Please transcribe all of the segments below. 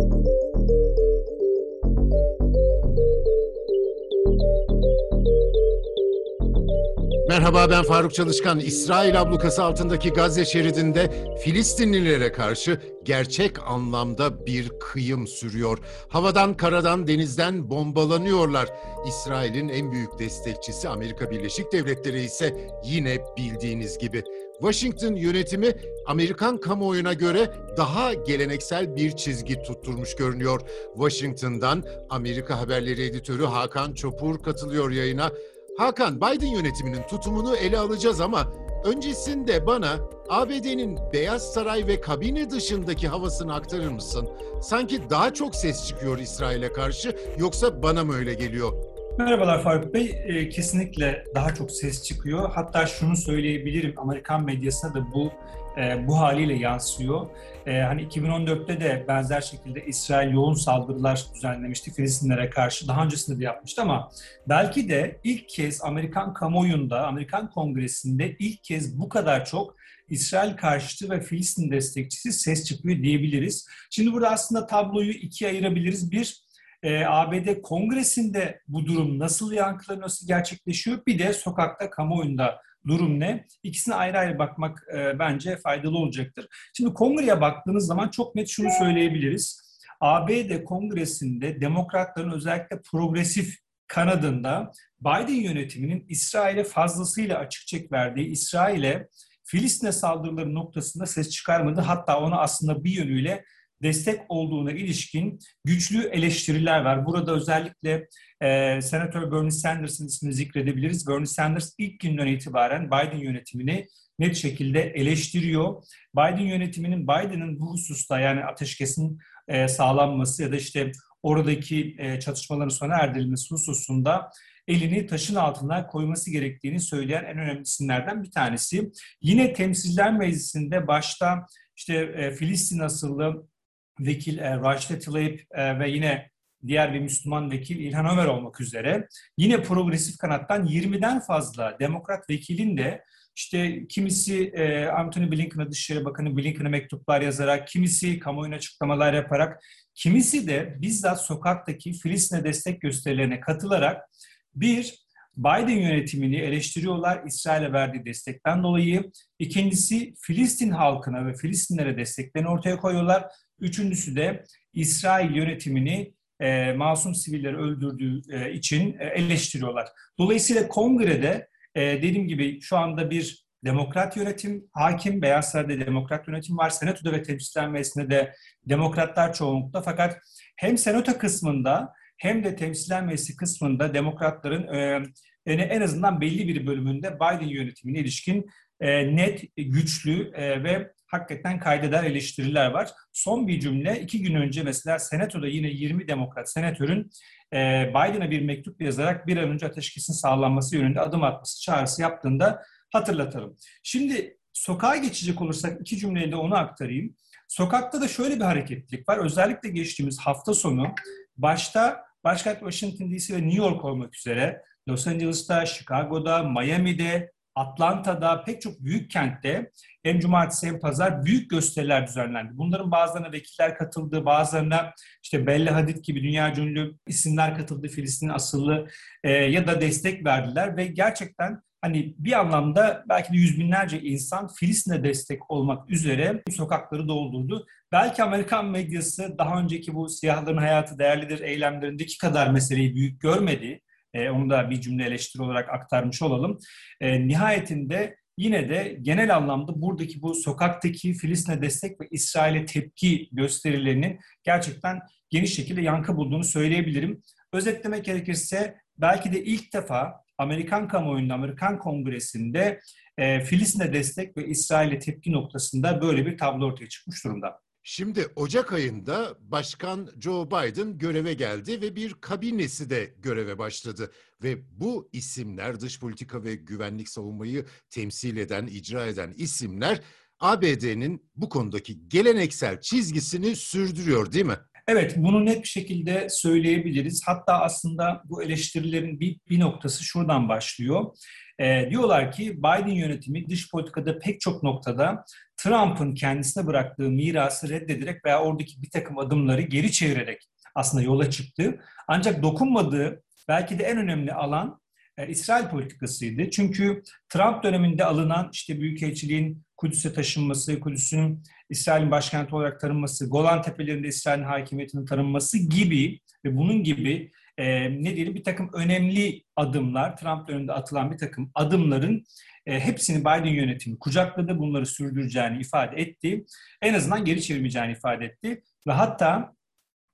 thank you Merhaba ben Faruk Çalışkan. İsrail ablukası altındaki Gazze şeridinde Filistinlilere karşı gerçek anlamda bir kıyım sürüyor. Havadan, karadan, denizden bombalanıyorlar. İsrail'in en büyük destekçisi Amerika Birleşik Devletleri ise yine bildiğiniz gibi. Washington yönetimi Amerikan kamuoyuna göre daha geleneksel bir çizgi tutturmuş görünüyor. Washington'dan Amerika Haberleri editörü Hakan Çopur katılıyor yayına. Hakan, Biden yönetiminin tutumunu ele alacağız ama öncesinde bana ABD'nin Beyaz Saray ve kabine dışındaki havasını aktarır mısın? Sanki daha çok ses çıkıyor İsrail'e karşı yoksa bana mı öyle geliyor? Merhabalar Faruk Bey. E, kesinlikle daha çok ses çıkıyor. Hatta şunu söyleyebilirim, Amerikan medyasına da bu e, bu haliyle yansıyor. E, hani 2014'te de benzer şekilde İsrail yoğun saldırılar düzenlemişti Filistinlere karşı. Daha öncesinde de yapmıştı ama belki de ilk kez Amerikan kamuoyunda, Amerikan Kongresi'nde ilk kez bu kadar çok İsrail karşıtı ve Filistin destekçisi ses çıkıyor diyebiliriz. Şimdi burada aslında tabloyu ikiye ayırabiliriz. Bir, e, ABD Kongresi'nde bu durum nasıl yankılanıyor, nasıl gerçekleşiyor? Bir de sokakta, kamuoyunda durum ne? İkisine ayrı ayrı bakmak e, bence faydalı olacaktır. Şimdi kongreye baktığınız zaman çok net şunu söyleyebiliriz. ABD Kongresi'nde demokratların özellikle progresif kanadında Biden yönetiminin İsrail'e fazlasıyla açık çek verdiği, İsrail'e Filistin'e saldırıları noktasında ses çıkarmadı. Hatta onu aslında bir yönüyle destek olduğuna ilişkin güçlü eleştiriler var. Burada özellikle e, Senatör Bernie Sanders'ın ismini zikredebiliriz. Bernie Sanders ilk günden itibaren Biden yönetimini net şekilde eleştiriyor. Biden yönetiminin Biden'ın bu hususta yani ateşkesin e, sağlanması ya da işte oradaki e, çatışmaların sona erdirilmesi hususunda elini taşın altına koyması gerektiğini söyleyen en önemli isimlerden bir tanesi. Yine Temsiller Meclisi'nde başta işte e, Filistin asıllı vekil e, Raşit Tlaib e, ve yine diğer bir Müslüman vekil İlhan Ömer olmak üzere yine progresif kanattan 20'den fazla demokrat vekilin de işte kimisi e, Anthony Blinken'a Dışişleri Bakanı Blinken'a mektuplar yazarak, kimisi kamuoyuna açıklamalar yaparak, kimisi de bizzat sokaktaki Filistin'e destek gösterilerine katılarak bir, Biden yönetimini eleştiriyorlar İsrail'e verdiği destekten dolayı. İkincisi Filistin halkına ve Filistinlere desteklerini ortaya koyuyorlar. Üçüncüsü de İsrail yönetimini e, masum sivilleri öldürdüğü e, için e, eleştiriyorlar. Dolayısıyla kongrede e, dediğim gibi şu anda bir demokrat yönetim hakim, Beyaz Saray'da demokrat yönetim var, senatoda ve temsilciler meclisinde de demokratlar çoğunlukta fakat hem senato kısmında hem de temsilciler meclisi kısmında demokratların e, en azından belli bir bölümünde Biden yönetimine ilişkin e, net, güçlü e, ve hakikaten kaydeder eleştiriler var. Son bir cümle, iki gün önce mesela Senato'da yine 20 demokrat senatörün e, Biden'a bir mektup yazarak bir an önce ateşkesin sağlanması yönünde adım atması çağrısı yaptığında hatırlatalım. Şimdi sokağa geçecek olursak iki cümleyle onu aktarayım. Sokakta da şöyle bir hareketlilik var. Özellikle geçtiğimiz hafta sonu başta başkent Washington DC ve New York olmak üzere Los Angeles'ta, Chicago'da, Miami'de, Atlanta'da pek çok büyük kentte hem cumartesi hem pazar büyük gösteriler düzenlendi. Bunların bazılarına vekiller katıldı, bazılarına işte Bella Hadid gibi dünya ünlü isimler katıldı, Filistin asıllı e, ya da destek verdiler ve gerçekten hani bir anlamda belki de yüz binlerce insan Filistin'e destek olmak üzere sokakları doldurdu. Belki Amerikan medyası daha önceki bu siyahların hayatı değerlidir eylemlerindeki kadar meseleyi büyük görmedi. E, onu da bir cümle eleştiri olarak aktarmış olalım. E, nihayetinde yine de genel anlamda buradaki bu sokaktaki Filistin'e destek ve İsrail'e tepki gösterilerinin gerçekten geniş şekilde yankı bulduğunu söyleyebilirim. Özetlemek gerekirse belki de ilk defa Amerikan kamuoyunda, Amerikan kongresinde e, Filistin'e destek ve İsrail'e tepki noktasında böyle bir tablo ortaya çıkmış durumda. Şimdi Ocak ayında Başkan Joe Biden göreve geldi ve bir kabinesi de göreve başladı. Ve bu isimler dış politika ve güvenlik savunmayı temsil eden, icra eden isimler ABD'nin bu konudaki geleneksel çizgisini sürdürüyor değil mi? Evet, bunu net bir şekilde söyleyebiliriz. Hatta aslında bu eleştirilerin bir, bir noktası şuradan başlıyor. E, diyorlar ki Biden yönetimi dış politikada pek çok noktada Trump'ın kendisine bıraktığı mirası reddederek veya oradaki bir takım adımları geri çevirerek aslında yola çıktı. Ancak dokunmadığı belki de en önemli alan e, İsrail politikasıydı. Çünkü Trump döneminde alınan işte Büyükelçiliğin Kudüs'e taşınması, Kudüs'ün İsrail'in başkenti olarak tanınması, Golan Tepelerinde İsrail'in hakimiyetinin tanınması gibi ve bunun gibi e, ne diyelim bir takım önemli adımlar, Trump döneminde atılan bir takım adımların e, hepsini Biden yönetimi kucakladı, bunları sürdüreceğini ifade etti. En azından geri çevirmeyeceğini ifade etti ve hatta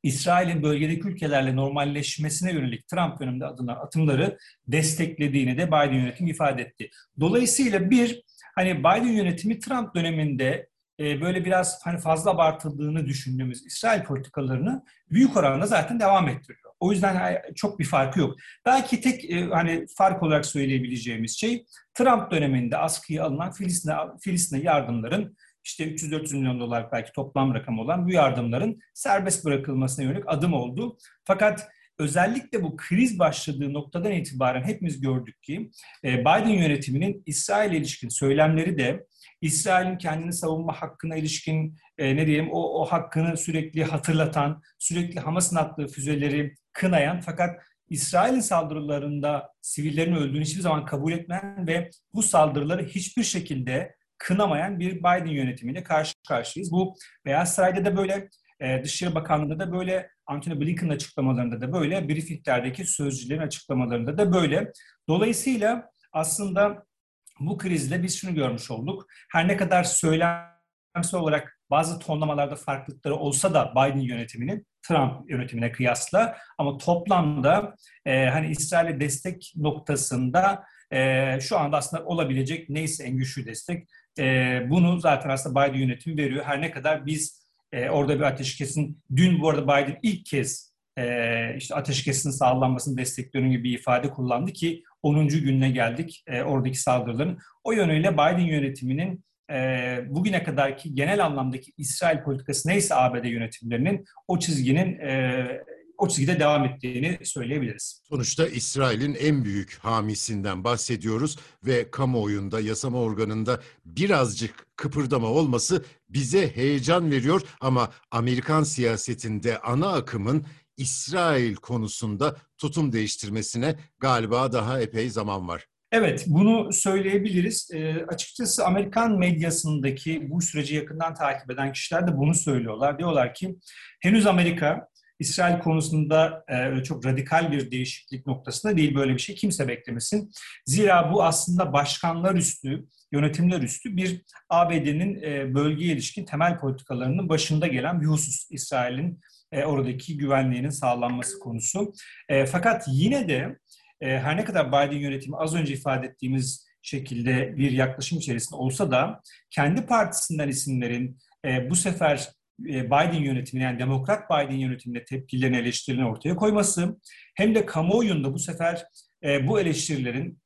İsrail'in bölgedeki ülkelerle normalleşmesine yönelik Trump döneminde adılan atımları desteklediğini de Biden yönetimi ifade etti. Dolayısıyla bir hani Biden yönetimi Trump döneminde e, böyle biraz hani fazla abartıldığını düşündüğümüz İsrail politikalarını büyük oranda zaten devam ettiriyor. O yüzden çok bir farkı yok. Belki tek e, hani fark olarak söyleyebileceğimiz şey Trump döneminde askıya alınan Filistin'e Filistin'e yardımların işte 300-400 milyon dolar belki toplam rakam olan bu yardımların serbest bırakılmasına yönelik adım oldu. Fakat özellikle bu kriz başladığı noktadan itibaren hepimiz gördük ki e, Biden yönetiminin İsrail'e ilişkin söylemleri de İsrail'in kendini savunma hakkına ilişkin e, ne diyelim o, o hakkını sürekli hatırlatan, sürekli Hamas'ın attığı füzeleri kınayan fakat İsrail'in saldırılarında sivillerin öldüğünü hiçbir zaman kabul etmeyen ve bu saldırıları hiçbir şekilde kınamayan bir Biden yönetimiyle karşı karşıyayız. Bu Beyaz Saray'da da böyle, e, Dışişleri Bakanlığı'nda da böyle, Antony Blinken'ın açıklamalarında da böyle, briefinglerdeki sözcülerin açıklamalarında da böyle. Dolayısıyla aslında bu krizde biz şunu görmüş olduk. Her ne kadar söylemsel olarak bazı tonlamalarda farklılıkları olsa da Biden yönetiminin Trump yönetimine kıyasla ama toplamda e, hani İsrail'e destek noktasında e, şu anda aslında olabilecek neyse en güçlü destek e, bunu zaten aslında Biden yönetimi veriyor. Her ne kadar biz e, orada bir ateşkesin, dün bu arada Biden ilk kez e, işte ateşkesin sağlanmasını destekliyorum gibi ifade kullandı ki 10. gününe geldik e, oradaki saldırıların. O yönüyle Biden yönetiminin e, bugüne kadarki genel anlamdaki İsrail politikası neyse ABD yönetimlerinin o çizginin e, o çizgide devam ettiğini söyleyebiliriz. Sonuçta İsrail'in en büyük hamisinden bahsediyoruz ve kamuoyunda, yasama organında birazcık kıpırdama olması bize heyecan veriyor ama Amerikan siyasetinde ana akımın İsrail konusunda tutum değiştirmesine galiba daha epey zaman var. Evet, bunu söyleyebiliriz. E, açıkçası Amerikan medyasındaki bu süreci yakından takip eden kişiler de bunu söylüyorlar. Diyorlar ki henüz Amerika İsrail konusunda e, çok radikal bir değişiklik noktasında değil böyle bir şey kimse beklemesin. Zira bu aslında başkanlar üstü, yönetimler üstü bir ABD'nin e, bölgeye ilişkin temel politikalarının başında gelen bir husus İsrail'in e, oradaki güvenliğinin sağlanması konusu. E, fakat yine de e, her ne kadar Biden yönetimi az önce ifade ettiğimiz şekilde bir yaklaşım içerisinde olsa da kendi partisinden isimlerin bu sefer Biden yönetimine yani Demokrat Biden yönetimine tepkilerini, eleştirilerini ortaya koyması hem de kamuoyunda bu sefer bu eleştirilerin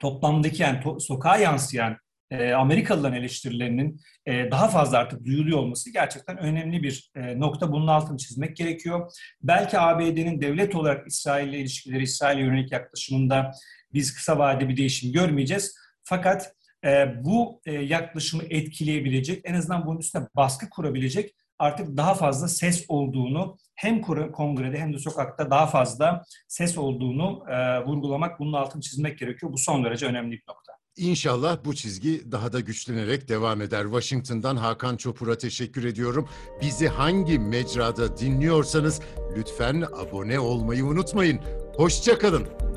toplamdaki yani to, sokağa yansıyan e, Amerikalıların eleştirilerinin e, daha fazla artık duyuluyor olması gerçekten önemli bir e, nokta. Bunun altını çizmek gerekiyor. Belki ABD'nin devlet olarak İsrail ile ilişkileri, İsrail'e yönelik yaklaşımında biz kısa vadede bir değişim görmeyeceğiz. Fakat e, bu e, yaklaşımı etkileyebilecek, en azından bunun üstüne baskı kurabilecek artık daha fazla ses olduğunu hem kongrede hem de sokakta daha fazla ses olduğunu e, vurgulamak, bunun altını çizmek gerekiyor. Bu son derece önemli bir nokta. İnşallah bu çizgi daha da güçlenerek devam eder. Washington'dan Hakan Çopur'a teşekkür ediyorum. Bizi hangi mecrada dinliyorsanız lütfen abone olmayı unutmayın. Hoşçakalın.